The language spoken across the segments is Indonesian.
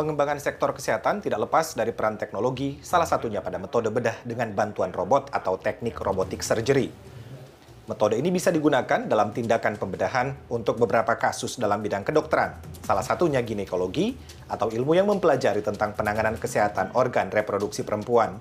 Pengembangan sektor kesehatan tidak lepas dari peran teknologi, salah satunya pada metode bedah dengan bantuan robot atau teknik robotik surgery. Metode ini bisa digunakan dalam tindakan pembedahan untuk beberapa kasus dalam bidang kedokteran, salah satunya ginekologi atau ilmu yang mempelajari tentang penanganan kesehatan organ reproduksi perempuan.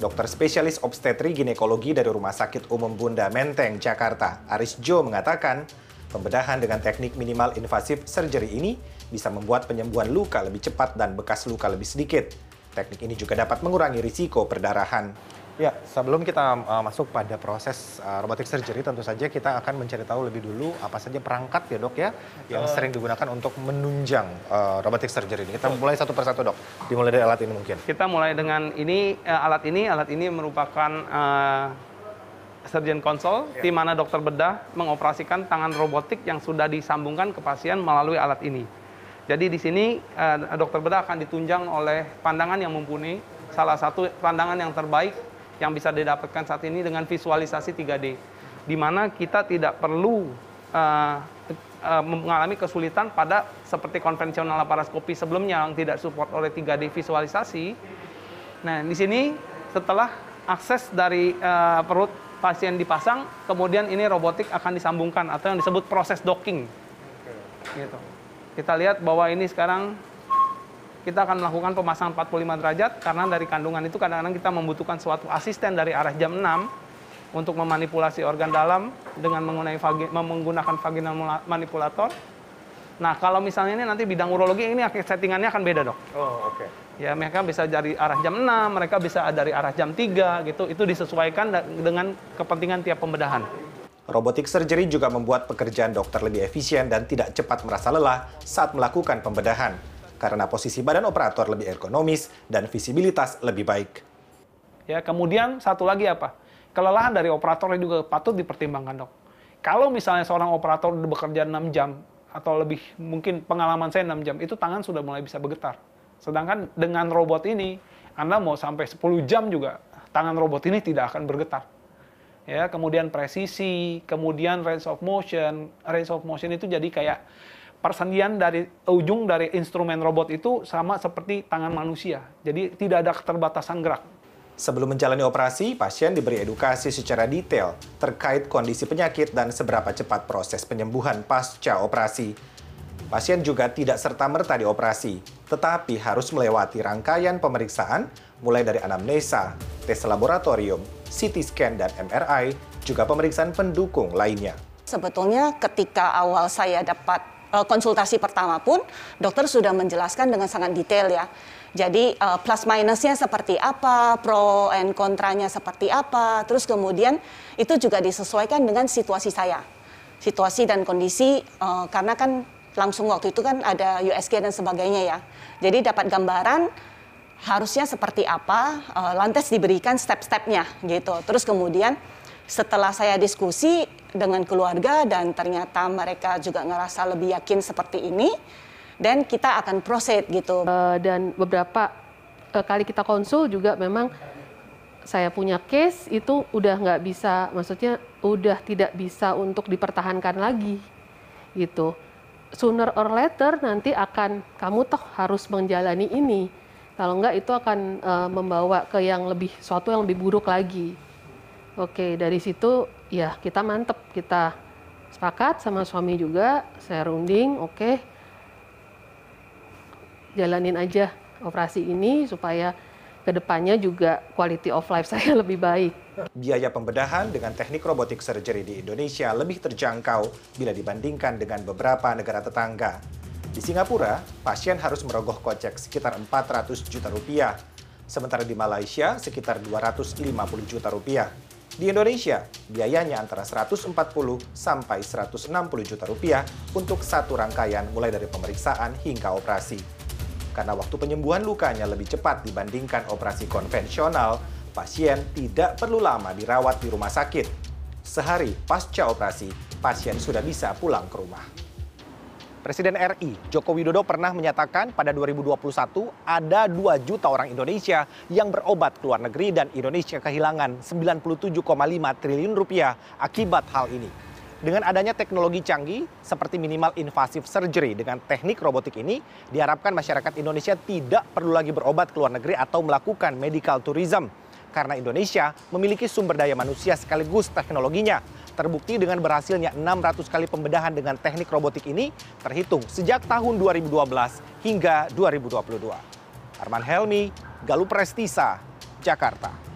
Dokter spesialis obstetri ginekologi dari Rumah Sakit Umum Bunda Menteng, Jakarta, Aris Jo mengatakan, pembedahan dengan teknik minimal invasif surgery ini bisa membuat penyembuhan luka lebih cepat dan bekas luka lebih sedikit. Teknik ini juga dapat mengurangi risiko perdarahan. Ya, sebelum kita uh, masuk pada proses uh, robotic surgery, tentu saja kita akan mencari tahu lebih dulu apa saja perangkat ya dok ya yang sering digunakan untuk menunjang uh, robotic surgery ini. Kita mulai satu persatu dok. Dimulai dari alat ini mungkin. Kita mulai dengan ini uh, alat ini. Alat ini merupakan uh, surgeon console, ya. di mana dokter bedah mengoperasikan tangan robotik yang sudah disambungkan ke pasien melalui alat ini. Jadi di sini uh, dokter bedah akan ditunjang oleh pandangan yang mumpuni, salah satu pandangan yang terbaik yang bisa didapatkan saat ini dengan visualisasi 3D, di mana kita tidak perlu uh, uh, mengalami kesulitan pada seperti konvensional laparoskopi sebelumnya yang tidak support oleh 3D visualisasi. Nah, di sini setelah akses dari uh, perut pasien dipasang, kemudian ini robotik akan disambungkan atau yang disebut proses docking. Gitu. Kita lihat bahwa ini sekarang kita akan melakukan pemasangan 45 derajat karena dari kandungan itu kadang-kadang kita membutuhkan suatu asisten dari arah jam 6 untuk memanipulasi organ dalam dengan menggunakan vaginal manipulator. Nah, kalau misalnya ini nanti bidang urologi ini settingannya akan beda, Dok. Oh, oke. Okay. Ya, mereka bisa dari arah jam 6, mereka bisa dari arah jam 3 gitu. Itu disesuaikan dengan kepentingan tiap pembedahan. Robotik surgery juga membuat pekerjaan dokter lebih efisien dan tidak cepat merasa lelah saat melakukan pembedahan, karena posisi badan operator lebih ergonomis dan visibilitas lebih baik. Ya, kemudian satu lagi apa? Kelelahan dari operator juga patut dipertimbangkan, dok. Kalau misalnya seorang operator bekerja 6 jam atau lebih mungkin pengalaman saya 6 jam, itu tangan sudah mulai bisa bergetar. Sedangkan dengan robot ini, Anda mau sampai 10 jam juga tangan robot ini tidak akan bergetar ya kemudian presisi, kemudian range of motion. Range of motion itu jadi kayak persendian dari ujung dari instrumen robot itu sama seperti tangan manusia. Jadi tidak ada keterbatasan gerak. Sebelum menjalani operasi, pasien diberi edukasi secara detail terkait kondisi penyakit dan seberapa cepat proses penyembuhan pasca operasi. Pasien juga tidak serta-merta dioperasi, tetapi harus melewati rangkaian pemeriksaan mulai dari anamnesa, tes laboratorium, CT scan dan MRI, juga pemeriksaan pendukung lainnya. Sebetulnya ketika awal saya dapat uh, konsultasi pertama pun, dokter sudah menjelaskan dengan sangat detail ya. Jadi uh, plus minusnya seperti apa, pro and kontranya seperti apa, terus kemudian itu juga disesuaikan dengan situasi saya, situasi dan kondisi uh, karena kan langsung waktu itu kan ada USG dan sebagainya ya. Jadi dapat gambaran harusnya seperti apa, uh, lantas diberikan step-stepnya gitu. Terus kemudian setelah saya diskusi dengan keluarga dan ternyata mereka juga ngerasa lebih yakin seperti ini, dan kita akan proceed gitu. Uh, dan beberapa uh, kali kita konsul juga memang saya punya case itu udah nggak bisa, maksudnya udah tidak bisa untuk dipertahankan lagi gitu. Sooner or later nanti akan kamu toh harus menjalani ini kalau enggak itu akan uh, membawa ke yang lebih suatu yang lebih buruk lagi. Oke, dari situ ya kita mantep, kita sepakat sama suami juga, saya runding, oke. Jalanin aja operasi ini supaya ke depannya juga quality of life saya lebih baik. Biaya pembedahan dengan teknik robotik surgery di Indonesia lebih terjangkau bila dibandingkan dengan beberapa negara tetangga. Di Singapura, pasien harus merogoh kocek sekitar 400 juta rupiah, sementara di Malaysia sekitar 250 juta rupiah. Di Indonesia, biayanya antara 140 sampai 160 juta rupiah untuk satu rangkaian mulai dari pemeriksaan hingga operasi. Karena waktu penyembuhan lukanya lebih cepat dibandingkan operasi konvensional, pasien tidak perlu lama dirawat di rumah sakit. Sehari pasca operasi, pasien sudah bisa pulang ke rumah. Presiden RI Joko Widodo pernah menyatakan pada 2021 ada 2 juta orang Indonesia yang berobat ke luar negeri dan Indonesia kehilangan 97,5 triliun rupiah akibat hal ini. Dengan adanya teknologi canggih seperti minimal invasive surgery dengan teknik robotik ini, diharapkan masyarakat Indonesia tidak perlu lagi berobat ke luar negeri atau melakukan medical tourism. Karena Indonesia memiliki sumber daya manusia sekaligus teknologinya. Terbukti dengan berhasilnya 600 kali pembedahan dengan teknik robotik ini terhitung sejak tahun 2012 hingga 2022. Arman Helmi, Galup Prestisa, Jakarta.